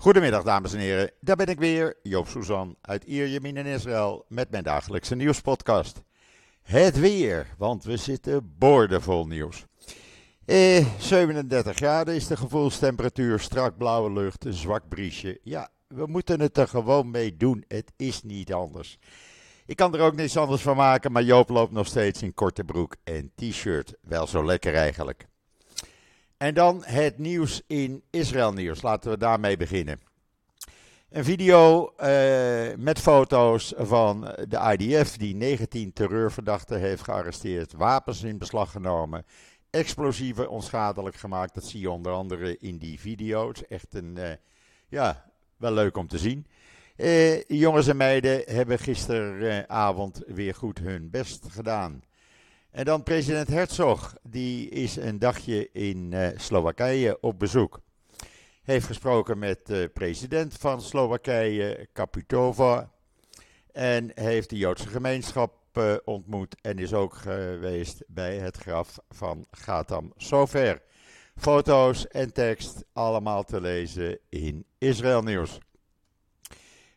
Goedemiddag dames en heren, daar ben ik weer, Joop Suzan uit Ierjemien in Israël met mijn dagelijkse nieuwspodcast. Het weer, want we zitten boordevol nieuws. Eh, 37 graden is de gevoelstemperatuur, strak blauwe lucht, een zwak briesje. Ja, we moeten het er gewoon mee doen, het is niet anders. Ik kan er ook niets anders van maken, maar Joop loopt nog steeds in korte broek en t-shirt. Wel zo lekker eigenlijk. En dan het nieuws in Israël nieuws. Laten we daarmee beginnen. Een video uh, met foto's van de IDF die 19 terreurverdachten heeft gearresteerd, wapens in beslag genomen, explosieven onschadelijk gemaakt. Dat zie je onder andere in die video. Het is echt een, uh, ja, wel leuk om te zien. Uh, jongens en meiden hebben gisteravond weer goed hun best gedaan. En dan president Herzog, die is een dagje in uh, Slowakije op bezoek. Heeft gesproken met de president van Slowakije, Kaputova. En heeft de Joodse gemeenschap uh, ontmoet en is ook geweest bij het graf van Gatam Sofer. Foto's en tekst allemaal te lezen in Israël Nieuws.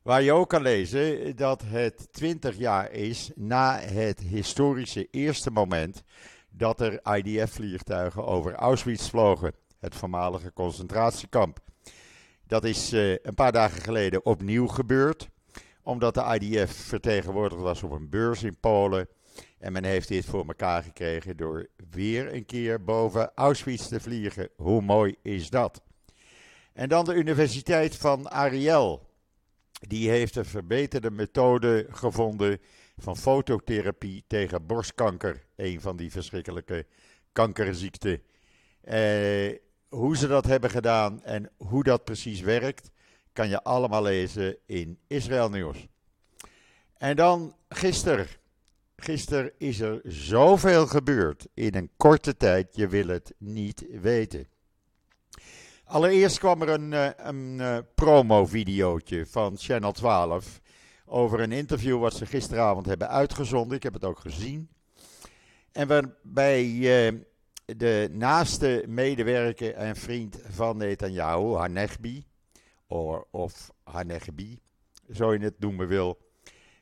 Waar je ook kan lezen dat het 20 jaar is na het historische eerste moment dat er IDF-vliegtuigen over Auschwitz vlogen, het voormalige concentratiekamp. Dat is uh, een paar dagen geleden opnieuw gebeurd, omdat de IDF vertegenwoordigd was op een beurs in Polen. En men heeft dit voor elkaar gekregen door weer een keer boven Auschwitz te vliegen. Hoe mooi is dat? En dan de Universiteit van Ariel die heeft een verbeterde methode gevonden van fototherapie tegen borstkanker. Een van die verschrikkelijke kankerziekten. Eh, hoe ze dat hebben gedaan en hoe dat precies werkt, kan je allemaal lezen in Israël Nieuws. En dan gisteren. Gisteren is er zoveel gebeurd in een korte tijd, je wil het niet weten. Allereerst kwam er een, eh, een uh, promo-videootje van Channel 12 over een interview wat ze gisteravond hebben uitgezonden. Ik heb het ook gezien. En waarbij uh, de naaste medewerker en vriend van Netanyahu, Hanegbi, of, Hanegbi, zo je het noemen wil,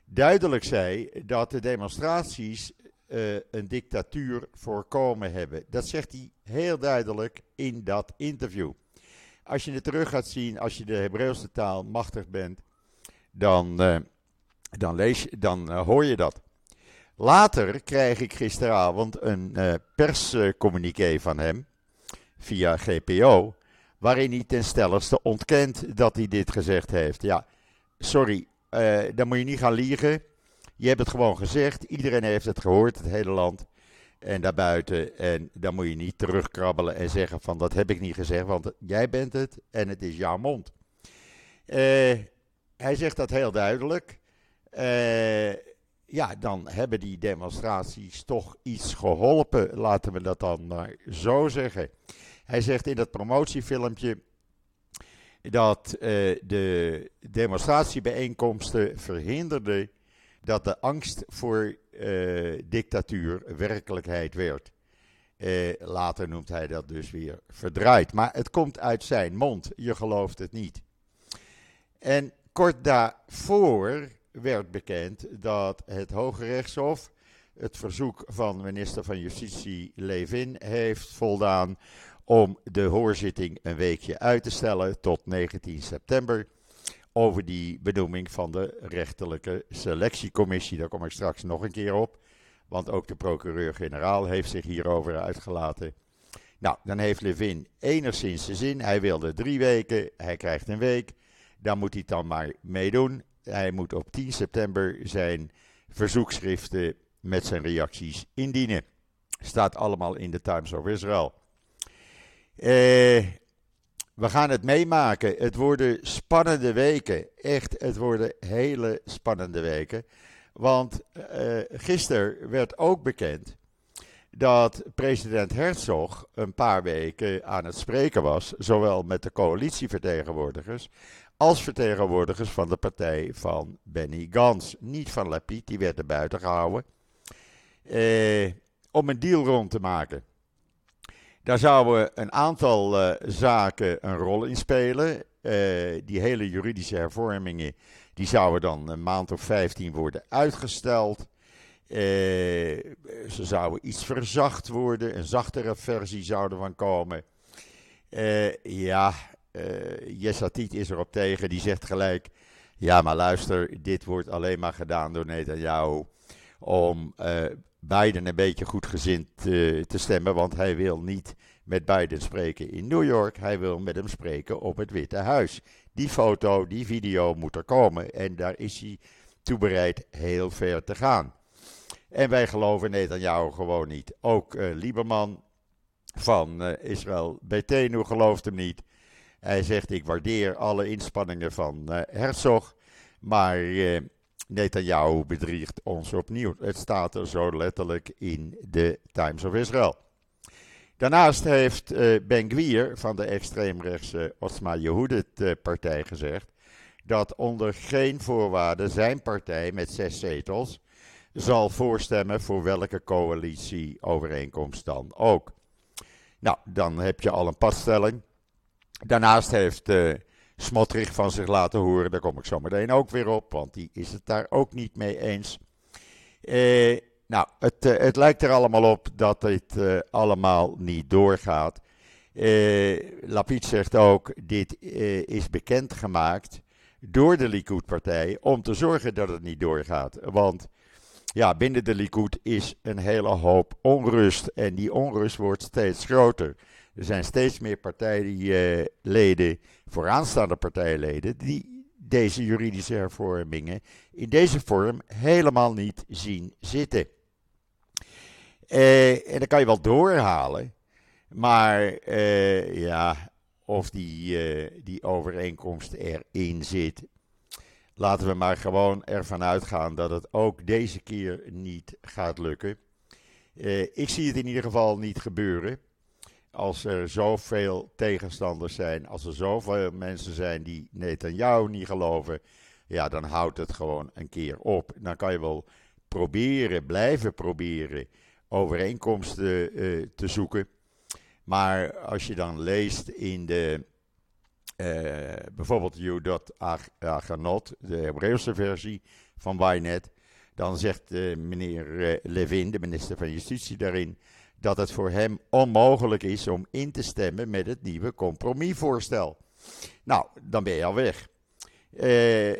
duidelijk zei dat de demonstraties uh, een dictatuur voorkomen hebben. Dat zegt hij heel duidelijk in dat interview. Als je het terug gaat zien, als je de Hebreeuwse taal machtig bent, dan, uh, dan, lees, dan uh, hoor je dat. Later krijg ik gisteravond een uh, perscommuniqué van hem, via GPO, waarin hij ten stelligste ontkent dat hij dit gezegd heeft. Ja, sorry, dan moet je niet gaan liegen. Je hebt het gewoon gezegd, iedereen heeft het gehoord, het hele land en daarbuiten. En dan moet je niet terugkrabbelen en zeggen van dat heb ik niet gezegd, want jij bent het en het is jouw mond. Uh, hij zegt dat heel duidelijk. Uh, ja, dan hebben die demonstraties toch iets geholpen, laten we dat dan maar zo zeggen. Hij zegt in dat promotiefilmpje dat uh, de demonstratiebijeenkomsten verhinderden dat de angst voor dictatuur werkelijkheid werd. Uh, later noemt hij dat dus weer verdraaid. Maar het komt uit zijn mond, je gelooft het niet. En kort daarvoor werd bekend dat het Hoge Rechtshof het verzoek van minister van Justitie Levin heeft voldaan om de hoorzitting een weekje uit te stellen tot 19 september over die benoeming van de rechterlijke selectiecommissie. Daar kom ik straks nog een keer op, want ook de procureur-generaal heeft zich hierover uitgelaten. Nou, dan heeft Levin enigszins de zin. Hij wilde drie weken, hij krijgt een week. Dan moet hij dan maar meedoen. Hij moet op 10 september zijn verzoekschriften met zijn reacties indienen. Staat allemaal in de Times of Israel. Eh, we gaan het meemaken. Het worden spannende weken. Echt, het worden hele spannende weken. Want uh, gisteren werd ook bekend dat president Herzog een paar weken aan het spreken was, zowel met de coalitievertegenwoordigers als vertegenwoordigers van de partij van Benny Gans. Niet van Lapid, die werd er buiten gehouden. Uh, om een deal rond te maken. Daar zouden een aantal zaken een rol in spelen. die hele juridische hervormingen die zouden dan een maand of 15 worden uitgesteld. ze zouden iets verzacht worden, een zachtere versie zou er van komen. ja, Yesatit is erop tegen, die zegt gelijk: Ja, maar luister, dit wordt alleen maar gedaan door Netanyahu om Biden een beetje goedgezind uh, te stemmen, want hij wil niet met Biden spreken in New York, hij wil met hem spreken op het Witte Huis. Die foto, die video moet er komen en daar is hij toe bereid heel ver te gaan. En wij geloven Netanyahu gewoon niet. Ook Lieberman van Israël Betenu gelooft hem niet. Hij zegt: Ik waardeer alle inspanningen van uh, Herzog, maar uh, Netanyahu bedriegt ons opnieuw. Het staat er zo letterlijk in de Times of Israel. Daarnaast heeft uh, Ben Gwier van de extreemrechtse Otzma Yehudit partij gezegd dat onder geen voorwaarden zijn partij met zes zetels zal voorstemmen voor welke coalitieovereenkomst dan ook. Nou, dan heb je al een padstelling. Daarnaast heeft uh, Smotrich van zich laten horen, daar kom ik zo meteen ook weer op, want die is het daar ook niet mee eens. Uh, nou, het, uh, het, lijkt er allemaal op dat dit allemaal niet doorgaat. Lapid zegt ook, dit is bekendgemaakt door de Likud-partij om te zorgen dat het niet doorgaat. Want ja, binnen de Likud is een hele hoop onrust en die onrust wordt steeds groter. Er zijn steeds meer partijleden, vooraanstaande partijleden, die deze juridische hervormingen in deze vorm helemaal niet zien zitten. Eh, en dan kan je wel doorhalen, maar eh, ja, of die, eh, die overeenkomst erin zit. Laten we maar gewoon ervan uitgaan dat het ook deze keer niet gaat lukken. Eh, ik zie het in ieder geval niet gebeuren als er zoveel tegenstanders zijn, als er zoveel mensen zijn die Netanyahu niet geloven, ja, dan houdt het gewoon een keer op. Dan kan je wel proberen, blijven proberen overeenkomsten uh, te zoeken. Maar als je dan leest in de, uh, bijvoorbeeld Judot Aganot, de Hebreeuwse versie van Ynet, dan zegt uh, meneer Levin, de minister van Justitie, daarin dat het voor hem onmogelijk is om in te stemmen met het nieuwe compromisvoorstel. Nou, dan ben je al weg. Uh, uh,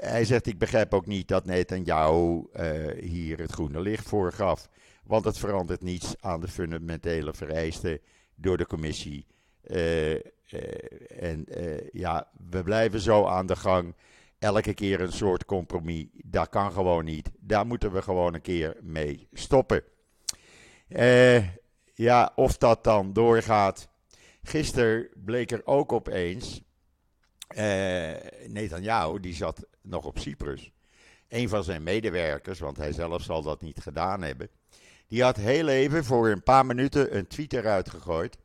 hij zegt: Ik begrijp ook niet dat Netanyahu uh, hier het groene licht voor gaf. Want het verandert niets aan de fundamentele vereisten door de commissie. en ja, we blijven zo aan de gang. Elke keer een soort compromis. Dat kan gewoon niet. Daar moeten we gewoon een keer mee stoppen. Uh, ja, of dat dan doorgaat. Gisteren bleek er ook opeens. Uh, Netanyahu, die zat nog op Cyprus. Een van zijn medewerkers, want hij zelf zal dat niet gedaan hebben. Die had heel even voor een paar minuten een tweet eruit gegooid.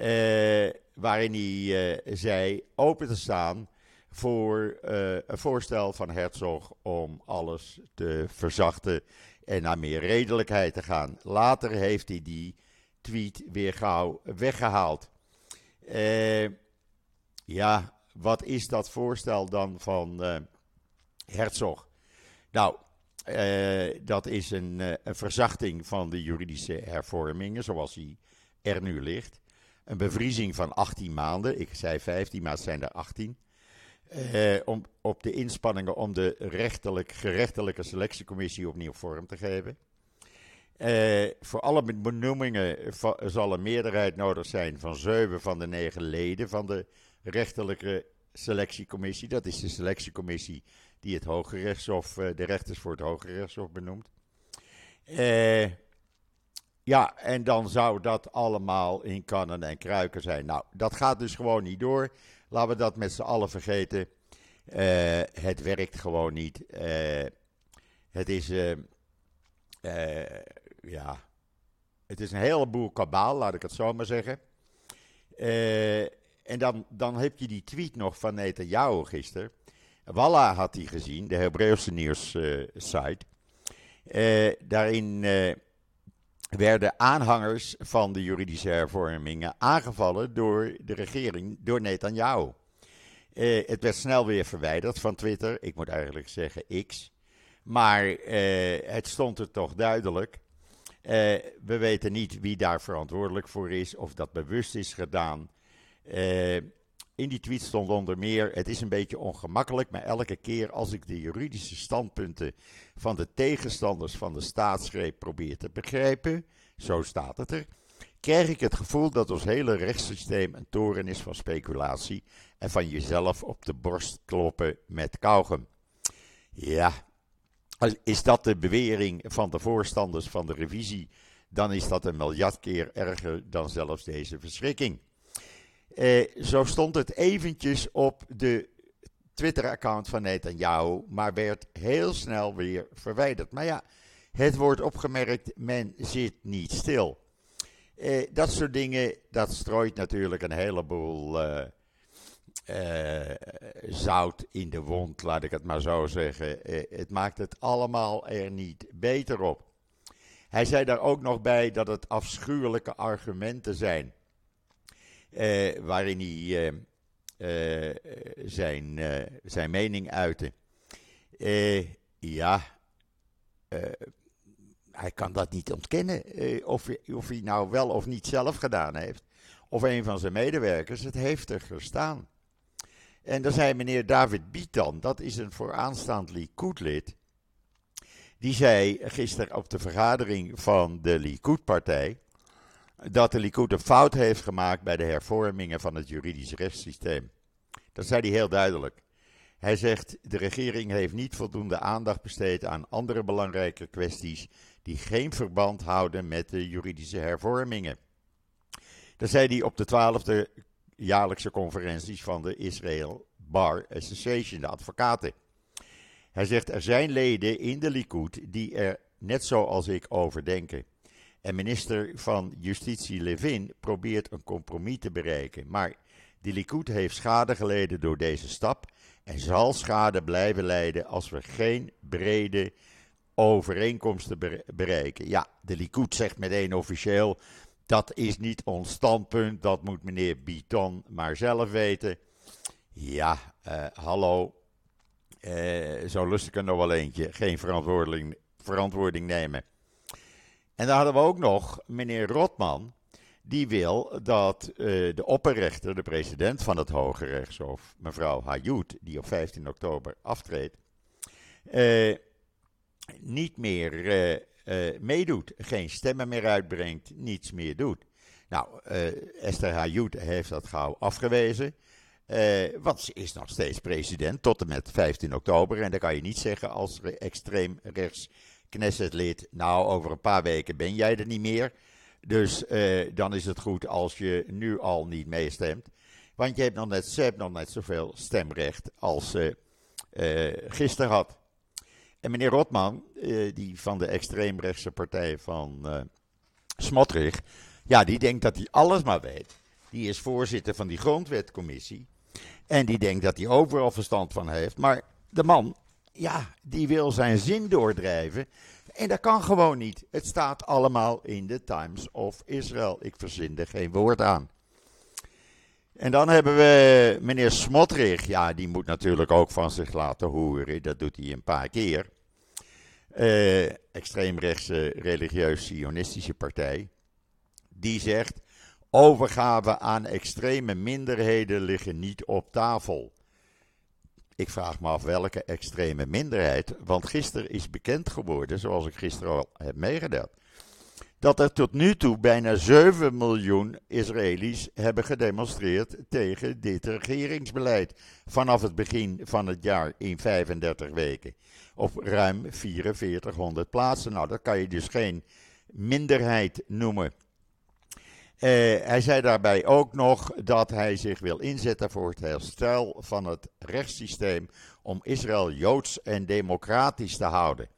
Uh, waarin hij zei open te staan voor een voorstel van Herzog om alles te verzachten en naar meer redelijkheid te gaan. Later heeft hij die tweet weer gauw weggehaald. Uh, ja, wat is dat voorstel dan van uh, Herzog? Nou, uh, dat is een, een, verzachting van de juridische hervormingen zoals die er nu ligt. Een bevriezing van 18 maanden. Ik zei 15, maar het zijn er 18. Eh, om, op de inspanningen om de rechtelijk, gerechtelijke selectiecommissie opnieuw vorm te geven. Eh, voor alle benoemingen zal een meerderheid nodig zijn van zeven van de negen leden van de rechterlijke selectiecommissie. Dat is de selectiecommissie die het Hoge Rechtshof, uh, de rechters voor het Hoge Rechtshof benoemt. Uh, ja, en dan zou dat allemaal in kannen en kruiken zijn. Nou, dat gaat dus gewoon niet door. Laten we dat met z'n allen vergeten. Uh, het werkt gewoon niet. Uh, het is, uh, ja, het is een heleboel kabaal, laat ik het zo maar zeggen. en dan, dan heb je die tweet nog van Netanyahu gisteren. Walla had die gezien, de Hebreeuwse nieuws site. daarin werden aanhangers van de juridische hervormingen aangevallen door de regering, door Netanyahu. Uh, het werd snel weer verwijderd van Twitter. Ik moet eigenlijk zeggen X. Maar uh, het stond er toch duidelijk. Uh, we weten niet wie daar verantwoordelijk voor is, of dat bewust is gedaan. In die tweet stond onder meer: Het is een beetje ongemakkelijk, maar elke keer als ik de juridische standpunten van de tegenstanders van de staatsgreep probeer te begrijpen, zo staat het er, krijg ik het gevoel dat ons hele rechtssysteem een toren is van speculatie en van jezelf op de borst kloppen met kauwgum. Ja, is dat de bewering van de voorstanders van de revisie, dan is dat een miljard keer erger dan zelfs deze verschrikking. Eh, zo stond het eventjes op de Twitter-account van Netanyahu, maar werd heel snel weer verwijderd. Maar ja, het wordt opgemerkt, men zit niet stil. Eh, dat soort dingen, dat strooit natuurlijk een heleboel uh, zout in de wond, laat ik het maar zo zeggen. het maakt het allemaal er niet beter op. Hij zei daar ook nog bij dat het afschuwelijke argumenten zijn. Waarin hij zijn, zijn mening uitte. ja, hij kan dat niet ontkennen. Eh, of, of hij nou wel of niet zelf gedaan heeft. Of een van zijn medewerkers. Het heeft er gestaan. En dan zei meneer David Bietan, dat is een vooraanstaand Likud-lid. Die zei gisteren op de vergadering van de Likud-partij. Dat de Likud een fout heeft gemaakt bij de hervormingen van het juridisch rechtssysteem. Dat zei hij heel duidelijk. Hij zegt: de regering heeft niet voldoende aandacht besteed aan andere belangrijke kwesties die geen verband houden met de juridische hervormingen. Dat zei hij op de twaalfde jaarlijkse conferenties van de Israel Bar Association, de advocaten. Hij zegt er zijn leden in de Likud die er net zoals ik over denken. En minister van Justitie Levin probeert een compromis te bereiken. Maar de Likud heeft schade geleden door deze stap en zal schade blijven lijden als we geen brede overeenkomsten bereiken. Ja, de Likud zegt meteen officieel, dat is niet ons standpunt, dat moet meneer Biton maar zelf weten. Ja, uh, hallo, uh, zo lust ik er nog wel eentje, geen verantwoording nemen. En dan hadden we ook nog meneer Rotman, die wil dat uh, de opperrechter, de president van het Hoge Rechtshof, mevrouw Hayut, die op 15 oktober aftreedt, niet meer uh, meedoet, geen stemmen meer uitbrengt, niets meer doet. Nou, Esther Hayut heeft dat gauw afgewezen. want ze is nog steeds president tot en met 15 oktober. En dan kan je niet zeggen als extreem rechts Knessetlid. Nou, over een paar weken ben jij er niet meer. Dus dan is het goed als je nu al niet meestemt. Want je hebt nog net, ze nog net zoveel stemrecht als ze gisteren had. En meneer Rotman, eh, die van de extreemrechtse partij van Smotrich, ja, die denkt dat hij alles maar weet. Die is voorzitter van die grondwetcommissie. En die denkt dat hij overal verstand van heeft. Maar de man, ja, die wil zijn zin doordrijven. En dat kan gewoon niet. Het staat allemaal in de Times of Israel. Ik verzin er geen woord aan. En dan hebben we meneer Smotrich. Ja, die moet natuurlijk ook van zich laten horen. Dat doet hij een paar keer. Uh, extreemrechtse religieus-sionistische partij. Die zegt: overgave aan extreme minderheden liggen niet op tafel. Ik vraag me af welke extreme minderheid. Want gisteren is bekend geworden, zoals ik gisteren al heb meegedeeld dat er tot nu toe bijna 7 miljoen Israëli's hebben gedemonstreerd tegen dit regeringsbeleid. Vanaf het begin van het jaar in 35 weken. Op ruim 4400 plaatsen. Nou, dat kan je dus geen minderheid noemen. Uh, hij zei daarbij ook nog dat hij zich wil inzetten voor het herstel van het rechtssysteem om Israël joods en democratisch te houden.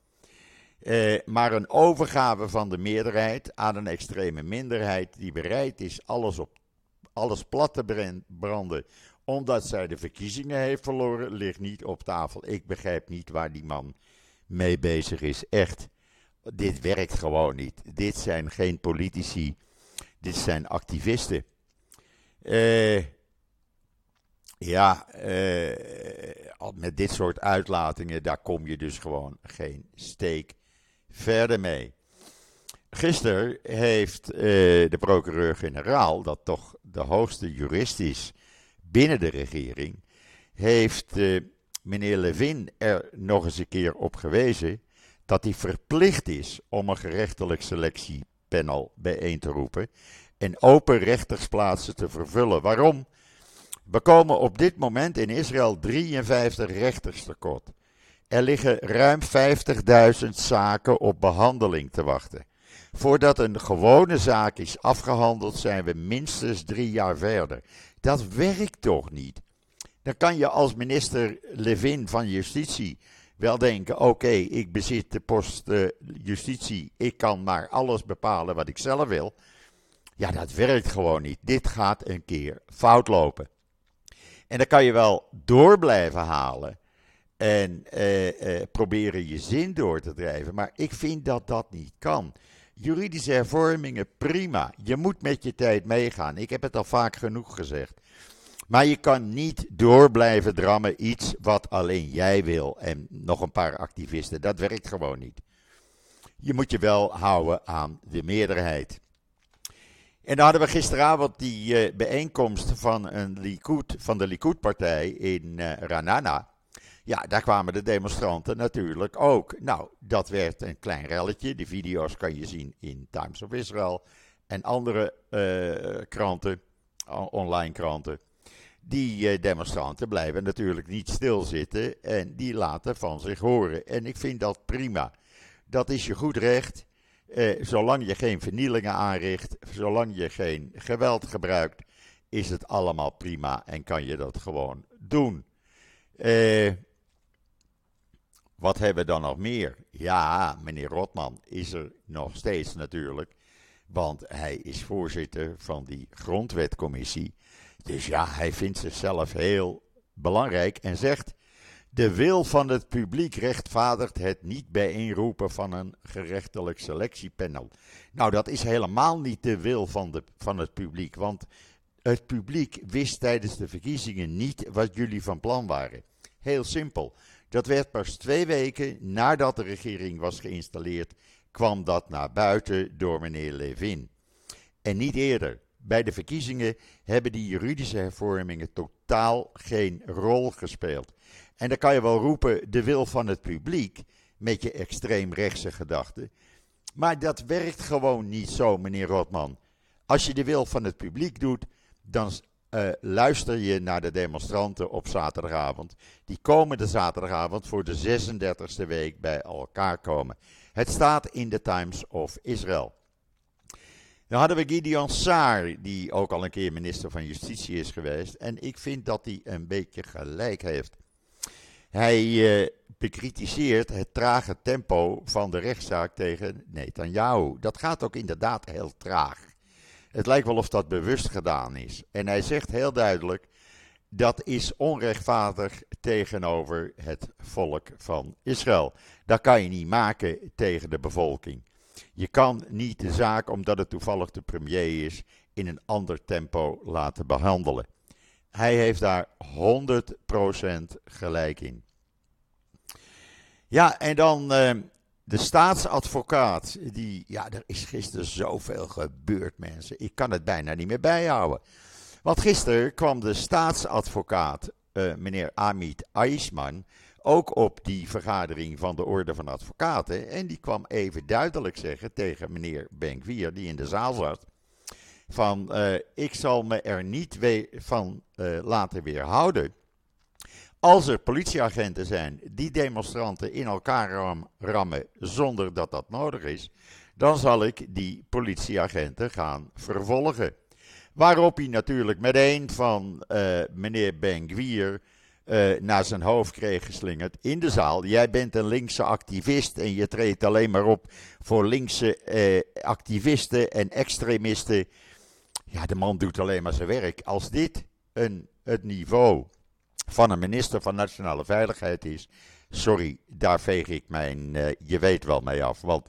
Eh, maar een overgave van de meerderheid aan een extreme minderheid die bereid is alles, op, alles plat te branden omdat zij de verkiezingen heeft verloren, ligt niet op tafel. Ik begrijp niet waar die man mee bezig is. Echt. dit werkt gewoon niet. Dit zijn geen politici, dit zijn activisten. Uh, ja, uh, met dit soort uitlatingen, daar kom je dus gewoon geen steek verder mee. Gisteren heeft uh, de procureur-generaal, dat toch de hoogste jurist is binnen de regering, heeft meneer Levin er nog eens een keer op gewezen dat hij verplicht is om een gerechtelijk selectiepanel bijeen te roepen en open rechtersplaatsen te vervullen. Waarom? We komen op dit moment in Israël 53 rechters tekort. Er liggen ruim 50.000 zaken op behandeling te wachten. Voordat een gewone zaak is afgehandeld, zijn we minstens drie jaar verder. Dat werkt toch niet? Dan kan je als minister Levin van Justitie wel denken: oké, ik bezit de post uh, justitie, ik kan maar alles bepalen wat ik zelf wil. Ja, dat werkt gewoon niet. Dit gaat een keer fout lopen. En dan kan je wel door blijven halen en uh, uh, proberen je zin door te drijven, maar ik vind dat dat niet kan. Juridische hervormingen, prima. Je moet met je tijd meegaan. Ik heb het al vaak genoeg gezegd. Maar je kan niet door blijven drammen iets wat alleen jij wil en nog een paar activisten. Dat werkt gewoon niet. Je moet je wel houden aan de meerderheid. En dan hadden we gisteravond die uh, bijeenkomst van, een Likud, van de Likud-partij in uh, Ranana. Ja, daar kwamen de demonstranten natuurlijk ook. Nou, dat werd een klein relletje. Die video's kan je zien in Times of Israel en andere uh, kranten, online kranten. Die uh, demonstranten blijven natuurlijk niet stilzitten en die laten van zich horen. En ik vind dat prima. Dat is je goed recht. Uh, zolang je geen vernielingen aanricht, zolang je geen geweld gebruikt, is het allemaal prima en kan je dat gewoon doen. Uh, wat hebben we dan nog meer? Ja, meneer Rotman is er nog steeds natuurlijk. Want hij is voorzitter van die grondwetcommissie. Dus ja, hij vindt zichzelf heel belangrijk en zegt: De wil van het publiek rechtvaardigt het niet bijeenroepen van een gerechtelijk selectiepanel. Nou, dat is helemaal niet de wil van, de, van het publiek. Want het publiek wist tijdens de verkiezingen niet wat jullie van plan waren. Heel simpel. Dat werd pas twee weken nadat de regering was geïnstalleerd, kwam dat naar buiten door meneer Levin. En niet eerder. Bij de verkiezingen hebben die juridische hervormingen totaal geen rol gespeeld. En dan kan je wel roepen de wil van het publiek met je extreemrechtse gedachten. Maar dat werkt gewoon niet zo, meneer Rotman. Als je de wil van het publiek doet, dan uh, luister je naar de demonstranten op zaterdagavond. Die komende zaterdagavond voor de 36e week bij elkaar komen. Het staat in de Times of Israel. Dan hadden we Gideon Saar, die ook al een keer minister van Justitie is geweest. En ik vind dat hij een beetje gelijk heeft. Hij uh, bekritiseert het trage tempo van de rechtszaak tegen Netanyahu. Dat gaat ook inderdaad heel traag. Het lijkt wel of dat bewust gedaan is. En hij zegt heel duidelijk: dat is onrechtvaardig tegenover het volk van Israël. Dat kan je niet maken tegen de bevolking. Je kan niet de zaak, omdat het toevallig de premier is, in een ander tempo laten behandelen. Hij heeft daar 100% gelijk in. Ja, en dan uh, de staatsadvocaat, die, ja, er is gisteren zoveel gebeurd, mensen. Ik kan het bijna niet meer bijhouden. Want gisteren kwam de staatsadvocaat, uh, meneer Amit Aisman, ook op die vergadering van de Orde van Advocaten. En die kwam even duidelijk zeggen tegen meneer Benkwier, die in de zaal zat: van uh, ik zal me er niet van uh, laten weerhouden als er politieagenten zijn die demonstranten in elkaar rammen zonder dat dat nodig is, dan zal ik die politieagenten gaan vervolgen. Waarop hij natuurlijk meteen van uh, meneer Benguier uh, naar zijn hoofd kreeg geslingerd in de zaal. Jij bent een linkse activist en je treedt alleen maar op voor linkse uh, activisten en extremisten. Ja, de man doet alleen maar zijn werk. Als dit een, het niveau van een minister van Nationale Veiligheid is. Sorry, daar veeg ik mijn, uh, je weet wel mee af. Want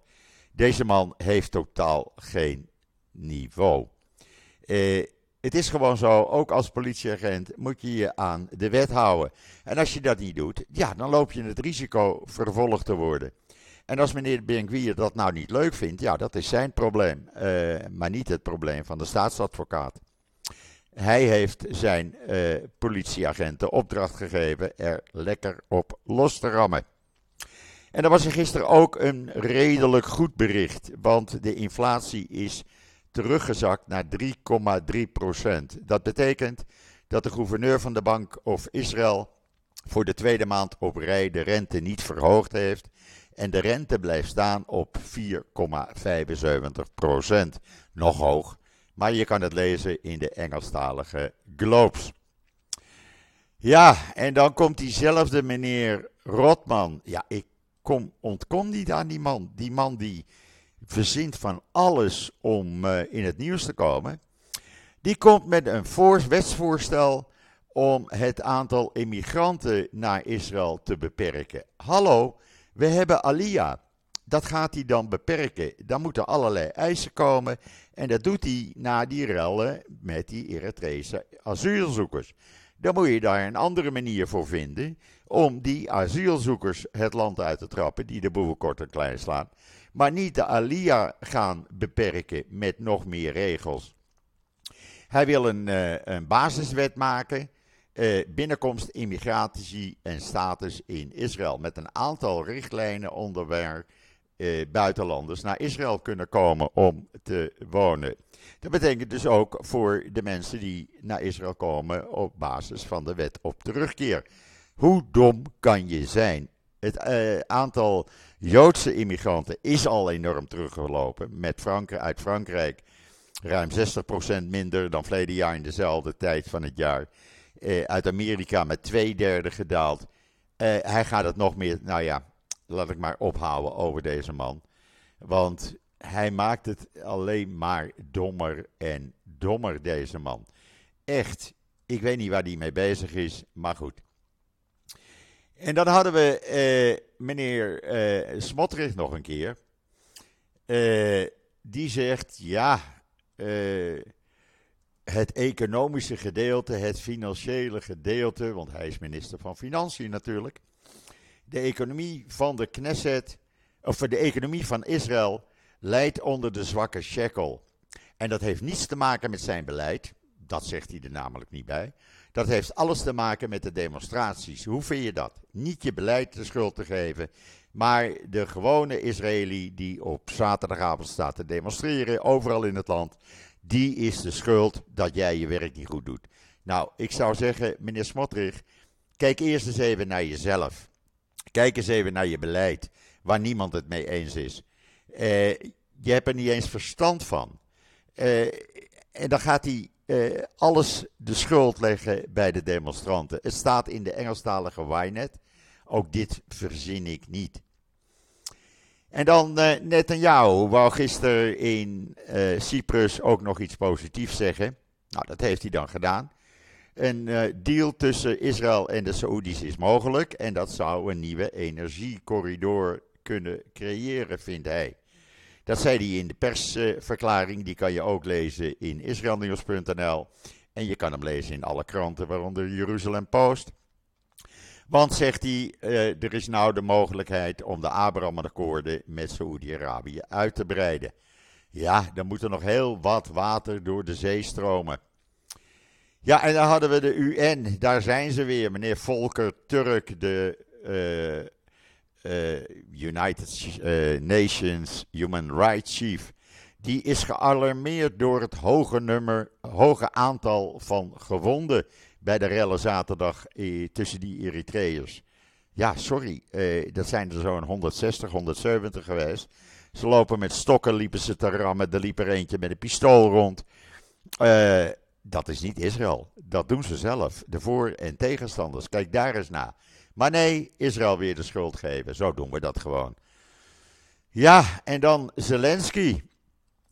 Deze man heeft totaal geen niveau. Eh, het is gewoon zo, ook als politieagent moet je je aan de wet houden. En als je dat niet doet, ja, dan loop je het risico vervolgd te worden. En als meneer Benkwier dat nou niet leuk vindt, ja, dat is zijn probleem. Uh, maar niet het probleem van de staatsadvocaat. Hij heeft zijn uh, politieagenten opdracht gegeven er lekker op los te rammen. En er was er gisteren ook een redelijk goed bericht, want de inflatie is teruggezakt naar 3,3 procent. Dat betekent dat de gouverneur van de Bank of Israël voor de tweede maand op rij de rente niet verhoogd heeft. En de rente blijft staan op 4,75 procent. Nog hoog, maar je kan het lezen in de Engelstalige Globes. Ja, en dan komt diezelfde meneer Rotman. Ja, ik kom, ontkom niet aan die man. Die man die verzint van alles om uh, in het nieuws te komen. Die komt met een voor, wetsvoorstel om het aantal immigranten naar Israël te beperken. Hallo, we hebben Alia. Dat gaat hij dan beperken. Dan moeten allerlei eisen komen. En dat doet hij na die rellen met die Eritrese asielzoekers. Dan moet je daar een andere manier voor vinden om die asielzoekers het land uit te trappen die de boeven kort en klein slaan. Maar niet de Alia gaan beperken met nog meer regels. Hij wil een, uh, een basiswet maken. Uh, binnenkomst, immigratie en status in Israël. Met een aantal richtlijnen onder waar uh, buitenlanders naar Israël kunnen komen om te wonen. Dat betekent dus ook voor de mensen die naar Israël komen op basis van de wet op terugkeer. Hoe dom kan je zijn? Het aantal Joodse immigranten is al enorm teruggelopen. Met Frankrijk, uit Frankrijk ruim 60% minder dan verleden jaar in dezelfde tijd van het jaar. Uh, uit Amerika met twee derde gedaald. Uh, hij gaat het nog meer, nou ja, laat ik maar ophouden over deze man. Want hij maakt het alleen maar dommer en dommer, deze man. Echt, ik weet niet waar hij mee bezig is, maar goed. En dan hadden we eh, meneer eh, Smotrich nog een keer. Eh, die zegt, ja, eh, het economische gedeelte, het financiële gedeelte, want hij is minister van Financiën natuurlijk. De economie van de Knesset, of de economie van Israël, leidt onder de zwakke shekel. En dat heeft niets te maken met zijn beleid, dat zegt hij er namelijk niet bij. Dat heeft alles te maken met de demonstraties. Hoe vind je dat? Niet je beleid de schuld te geven, maar de gewone Israëli die op zaterdagavond staat te demonstreren, overal in het land, die is de schuld dat jij je werk niet goed doet. Nou, ik zou zeggen, meneer Smotrich, kijk eerst eens even naar jezelf. Kijk eens even naar je beleid, waar niemand het mee eens is. Uh, je hebt er niet eens verstand van. Uh, en dan gaat hij uh, alles de schuld leggen bij de demonstranten. Het staat in de Engelstalige Ynet. Ook dit verzin ik niet. En dan uh, Netanyahu wou gisteren in uh, Cyprus ook nog iets positiefs zeggen. Nou, dat heeft hij dan gedaan. Een uh, deal tussen Israël en de Saoedi's is mogelijk. En dat zou een nieuwe energiecorridor kunnen creëren, vindt hij. Dat zei hij in de persverklaring. Die kan je ook lezen in israelnieuws.nl. En je kan hem lezen in alle kranten, waaronder Jeruzalem Post. Want, zegt hij, uh, er is nou de mogelijkheid om de Abraham-akkoorden met Saoedi-Arabië uit te breiden. Ja, dan moet er nog heel wat water door de zee stromen. Ja, en dan hadden we de UN, daar zijn ze weer, meneer Volker Turk, de uh, United uh, Nations Human Rights Chief, die is gealarmeerd door het hoge, nummer, hoge aantal van gewonden bij de rellen zaterdag eh, tussen die Eritreërs. Ja, sorry, eh, dat zijn er zo'n 160, 170 geweest. Ze lopen met stokken, liepen ze te rammen, er liep er eentje met een pistool rond. Uh, dat is niet Israël, dat doen ze zelf, de voor- en tegenstanders. Kijk daar eens naar. Maar nee, Israël weer de schuld geven. Zo doen we dat gewoon. Ja, en dan Zelensky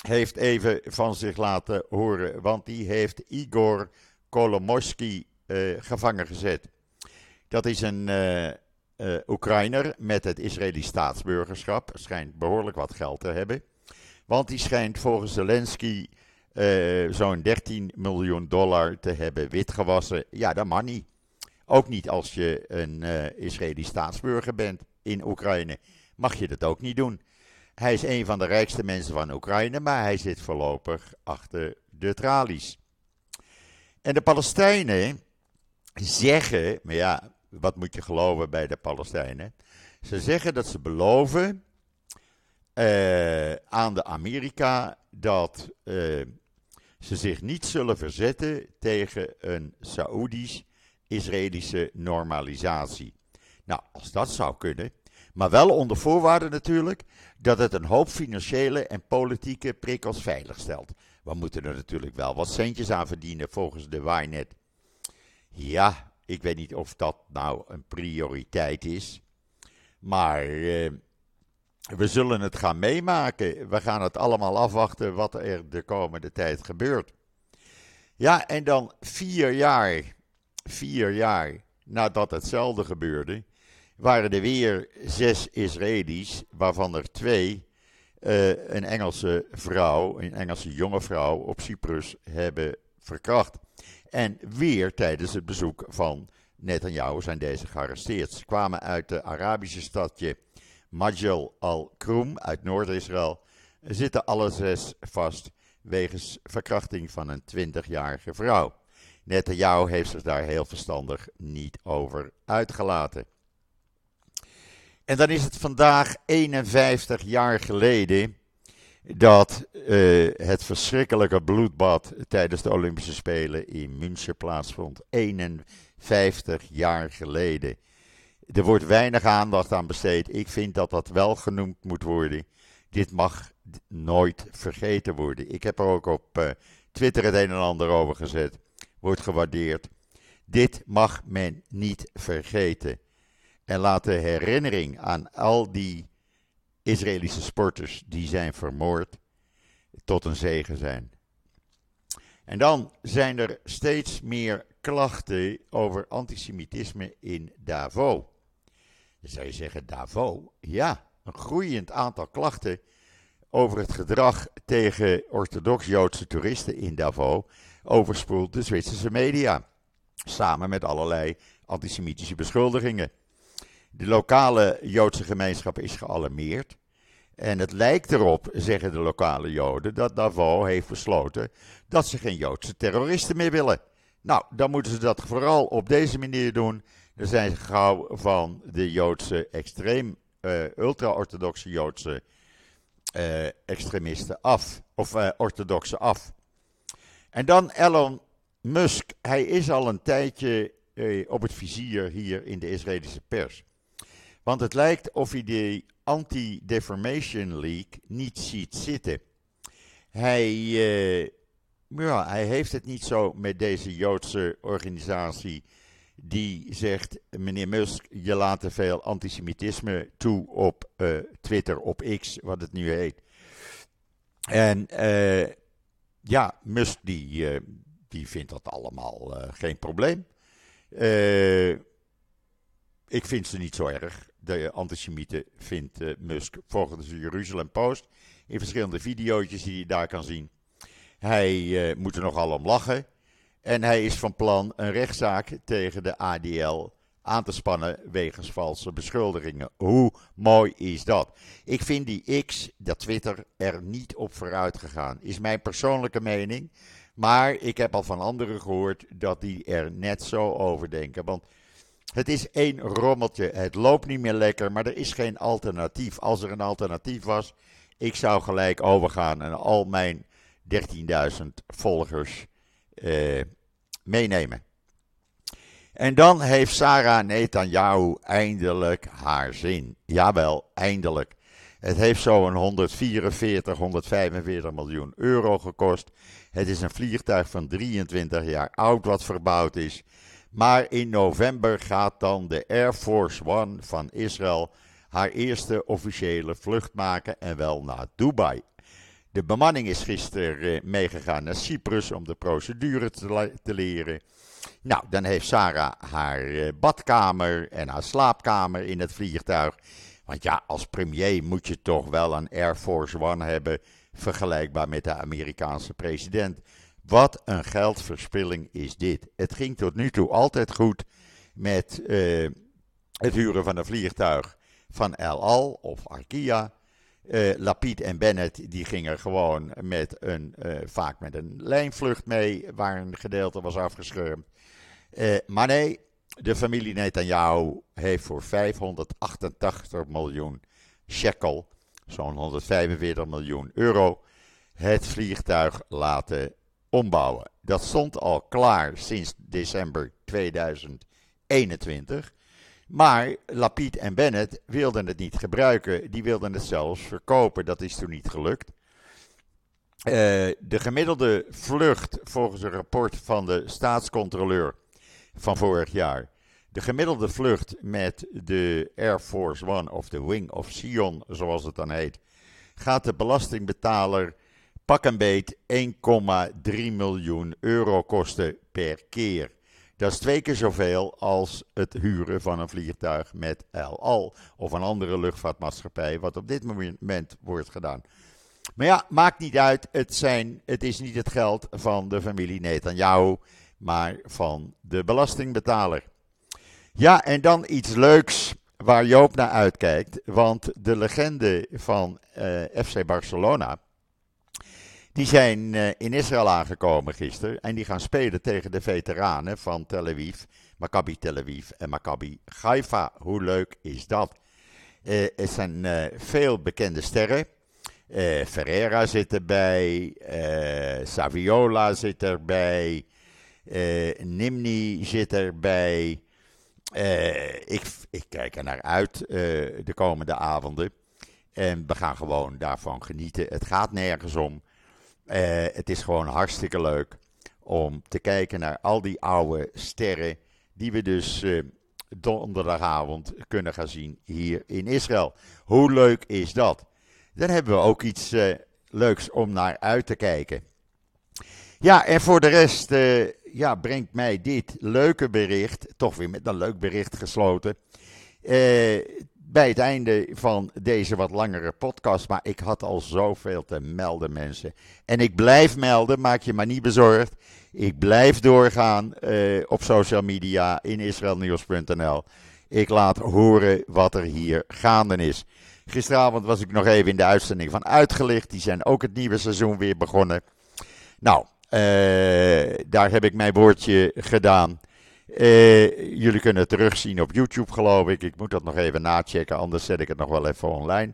heeft even van zich laten horen, want die heeft Igor Kolomoisky uh, gevangen gezet. Dat is een, uh, uh, Oekraïner met het Israëlisch staatsburgerschap. Schijnt behoorlijk wat geld te hebben. Want die schijnt volgens Zelensky zo'n 13 miljoen dollar te hebben witgewassen. Ja, dat mag niet. Ook niet als je een uh, Israëlisch staatsburger bent in Oekraïne. Mag je dat ook niet doen. Hij is een van de rijkste mensen van Oekraïne, maar hij zit voorlopig achter de tralies. En de Palestijnen zeggen, maar ja, wat moet je geloven bij de Palestijnen? Ze zeggen dat ze beloven uh, aan de Amerika dat uh, ze zich niet zullen verzetten tegen een Saoedisch-Israëlische normalisatie. Nou, als dat zou kunnen, maar wel onder voorwaarde natuurlijk dat het een hoop financiële en politieke prikkels veilig stelt. We moeten er natuurlijk wel wat centjes aan verdienen volgens de Wynet. Ja, ik weet niet of dat nou een prioriteit is. Maar eh, we zullen het gaan meemaken. We gaan het allemaal afwachten wat er de komende tijd gebeurt. Ja, en dan vier jaar, vier jaar nadat hetzelfde gebeurde, waren er weer zes Israëli's, waarvan er twee uh, een Engelse vrouw, een Engelse jonge vrouw op Cyprus hebben verkracht. En weer tijdens het bezoek van Netanyahu zijn deze gearresteerd. Ze kwamen uit de Arabische stadje Majel al-Krum uit Noord-Israël. Zitten alle zes vast wegens verkrachting van een 20-jarige vrouw. Netanyahu heeft zich daar heel verstandig niet over uitgelaten. En dan is het vandaag 51 jaar geleden dat uh, het verschrikkelijke bloedbad tijdens de Olympische Spelen in München plaatsvond. 51 jaar geleden. Er wordt weinig aandacht aan besteed. Ik vind dat dat wel genoemd moet worden. Dit mag nooit vergeten worden. Ik heb er ook op uh, Twitter het een en ander over gezet. Wordt gewaardeerd. Dit mag men niet vergeten. En laat de herinnering aan al die Israëlische sporters die zijn vermoord tot een zegen zijn. En dan zijn er steeds meer klachten over antisemitisme in Davos. Zou je zeggen, Davos? Ja, een groeiend aantal klachten over het gedrag tegen orthodox-Joodse toeristen in Davos overspoelt de Zwitserse media. Samen met allerlei antisemitische beschuldigingen. De lokale Joodse gemeenschap is gealarmeerd. En het lijkt erop, zeggen de lokale Joden, dat Davos heeft besloten dat ze geen Joodse terroristen meer willen. Nou, dan moeten ze dat vooral op deze manier doen. Dan zijn ze gauw van de Joodse extreem, uh, ultra-orthodoxe Joodse uh, extremisten af. Of uh, orthodoxe af. En dan Elon Musk. Hij is al een tijdje op het vizier hier in de Israëlische pers. Want het lijkt of hij de Anti-Defamation League niet ziet zitten. Hij, uh, ja, hij heeft het niet zo met deze Joodse organisatie die zegt, meneer Musk, je laat te veel antisemitisme toe op uh, Twitter, op X, wat het nu heet. En uh, ja, Musk die, die vindt dat allemaal geen probleem. ik vind ze niet zo erg de antisemieten, vindt Musk volgens de Jeruzalem Post. In verschillende video's die hij daar kan zien. Hij moet er nogal om lachen. En hij is van plan een rechtszaak tegen de ADL aan te spannen wegens valse beschuldigingen. Hoe mooi is dat? Ik vind die X, dat Twitter, er niet op vooruit gegaan. Is mijn persoonlijke mening. Maar ik heb al van anderen gehoord dat die er net zo over denken. Want het is één rommeltje. Het loopt niet meer lekker, maar er is geen alternatief. Als er een alternatief was, ik zou gelijk overgaan en al mijn 13.000 volgers eh, meenemen. En dan heeft Sarah Netanyahu eindelijk haar zin. Jawel, eindelijk. Het heeft zo'n 144, 145 miljoen euro gekost. Het is een vliegtuig van 23 jaar oud wat verbouwd is. Maar in november gaat dan de Air Force One van Israël haar eerste officiële vlucht maken en wel naar Dubai. De bemanning is gisteren meegegaan naar Cyprus om de procedure te, te leren. Nou, dan heeft Sarah haar badkamer en haar slaapkamer in het vliegtuig. Want ja, als premier moet je toch wel een Air Force One hebben, vergelijkbaar met de Amerikaanse president. Wat een geldverspilling is dit. Het ging tot nu toe altijd goed met uh, het huren van een vliegtuig van El Al of Arkia. Uh, Lapid en Bennett die gingen gewoon met een, uh, vaak met een lijnvlucht mee, waar een gedeelte was afgeschermd. maar nee, de familie Netanyahu heeft voor 588 miljoen shekel, zo'n 145 miljoen euro, het vliegtuig laten ombouwen. Dat stond al klaar sinds december 2021. Maar Lapid en Bennett wilden het niet gebruiken. Die wilden het zelfs verkopen. Dat is toen niet gelukt. Uh, de gemiddelde vlucht, volgens een rapport van de staatscontroleur van vorig jaar. De gemiddelde vlucht met de Air Force One of de Wing of Sion, zoals het dan heet, gaat de belastingbetaler pak een beet 1,3 miljoen euro kosten per keer. Dat is twee keer zoveel als het huren van een vliegtuig met El Al of een andere luchtvaartmaatschappij, wat op dit moment wordt gedaan. Maar ja, maakt niet uit. Het, zijn, het is niet het geld van de familie Netanyahu, maar van de belastingbetaler. Ja, en dan iets leuks waar Joop naar uitkijkt. Want de legende van eh, FC Barcelona, die zijn uh, in Israël aangekomen gisteren en die gaan spelen tegen de veteranen van Tel Aviv, Maccabi Tel Aviv en Maccabi Haifa. Hoe leuk is dat? Uh, er zijn uh, veel bekende sterren. Ferreira zit erbij, Saviola zit erbij, Nimni zit erbij. ik, ik kijk er naar uit de komende avonden. En we gaan gewoon daarvan genieten. Het gaat nergens om. Uh, het is gewoon hartstikke leuk om te kijken naar al die oude sterren die we dus uh, donderdagavond kunnen gaan zien hier in Israël. Hoe leuk is dat? Dan hebben we ook iets uh, leuks om naar uit te kijken. Ja, en voor de rest ja, brengt mij dit leuke bericht, toch weer met een leuk bericht gesloten bij het einde van deze wat langere podcast. Maar ik had al zoveel te melden, mensen. En ik blijf melden, maak je maar niet bezorgd. Ik blijf doorgaan uh, op social media in israelnieuws.nl. Ik laat horen wat er hier gaande is. Gisteravond was ik nog even in de uitzending van Uitgelicht. Die zijn ook het nieuwe seizoen weer begonnen. Nou, uh, daar heb ik mijn woordje gedaan. Uh, jullie kunnen het terugzien op YouTube, geloof ik. Ik moet dat nog even nachecken, anders zet ik het nog wel even online.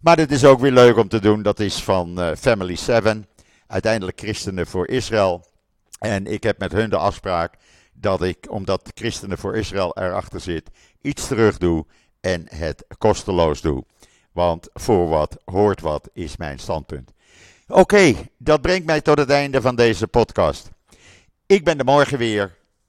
Maar dit is ook weer leuk om te doen. Dat is van uh, Family 7. Uiteindelijk Christenen voor Israël. En ik heb met hun de afspraak dat ik, omdat Christenen voor Israël erachter zit, iets terug doe en het kosteloos doe. Want voor wat hoort wat is mijn standpunt. Oké, dat brengt mij tot het einde van deze podcast. Ik ben er morgen weer